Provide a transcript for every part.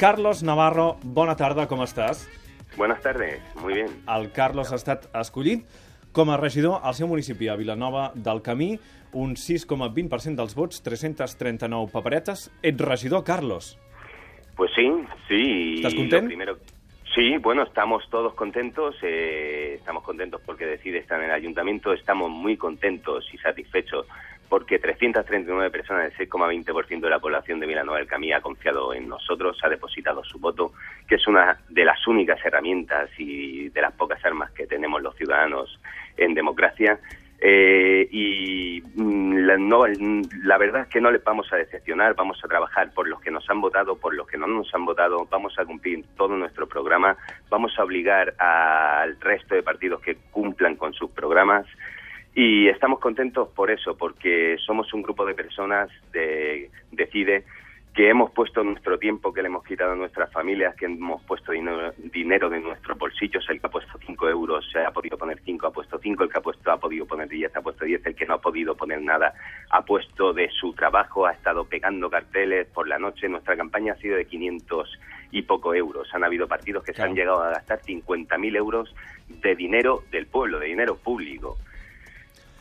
Carlos Navarro, bona tarda, com estàs? Buenas tardes, muy bien. El Carlos ha estat escollit com a regidor al seu municipi, a Vilanova del Camí, un 6,20% dels vots, 339 paperetes. Ets regidor, Carlos. Pues sí, sí. ¿Estás y contento? lo primero- Sí, bueno, estamos todos contentos. eh, estamos contentos porque decide estar en el ayuntamiento. Estamos muy contentos y satisfechos 339 personas, el 6,20% de la población de Vilanova del Camí ha confiado en nosotros, ha depositado su voto, que es una de las únicas herramientas y de las pocas armas que tenemos los ciudadanos en democracia. Eh, y mm, la, no, la verdad es que no les vamos a decepcionar, vamos a trabajar por los que nos han votado, por los que no nos han votado, vamos a cumplir todo nuestro programa, vamos a obligar al resto de partidos que cumplan con sus programas y estamos contentos por eso, porque somos un grupo de personas de Decide que hemos puesto nuestro tiempo, que le hemos quitado a nuestras familias, que hemos puesto dinero, dinero de nuestros bolsillos. El que ha puesto 5 euros se ha podido poner 5, ha puesto 5. El que ha puesto ha podido poner 10, ha puesto 10. El que no ha podido poner nada ha puesto de su trabajo, ha estado pegando carteles por la noche. Nuestra campaña ha sido de 500 y poco euros. Han habido partidos que Claro. se han llegado a gastar 50.000 euros de dinero del pueblo, de dinero público.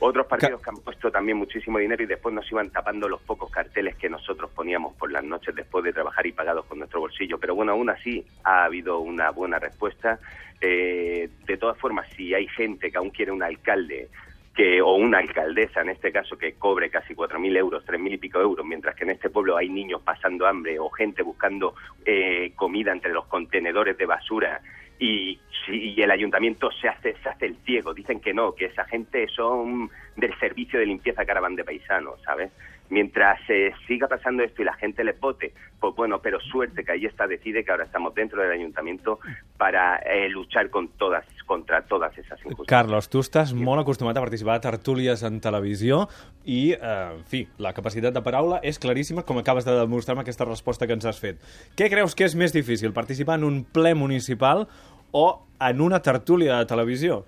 Otros partidos que han puesto también muchísimo dinero y después nos iban tapando los pocos carteles que nosotros poníamos por las noches después de trabajar y pagados con nuestro bolsillo. Pero bueno, aún así ha habido una buena respuesta. Eh, de todas formas, si hay gente que aún quiere un alcalde que o una alcaldesa, en este caso, que cobre casi 4.000 euros, 3.000 y pico euros, mientras que en este pueblo hay niños pasando hambre o gente buscando eh, comida entre los contenedores de basura y, y el ayuntamiento se hace, se hace el ciego. Dicen que no, que esa gente son del servicio de limpieza caravan de paisanos, ¿sabes? Mientras se siga pasando esto y la gente les vote, pues bueno, pero suerte que ahí está decide que ahora estamos dentro del ayuntamiento para eh, luchar con todas, contra todas esas injusticias. Carlos, tu estàs molt acostumat a participar a tertúlies en televisió i, eh, en fi, la capacitat de paraula és claríssima, com acabes de demostrar amb aquesta resposta que ens has fet. Què creus que és més difícil, participar en un ple municipal o en una tertúlia de televisió?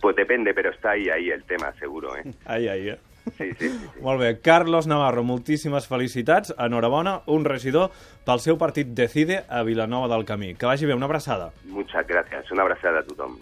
Pues depende, pero está ahí, ahí el tema, seguro, ¿eh? Ai, ai, eh? Sí, sí, sí. sí. Molt bé. Carlos Navarro, moltíssimes felicitats. Enhorabona, un regidor pel seu partit Decide a Vilanova del Camí. Que vagi bé, una abraçada. Muchas gracias. Una abrazada a tu, Tom.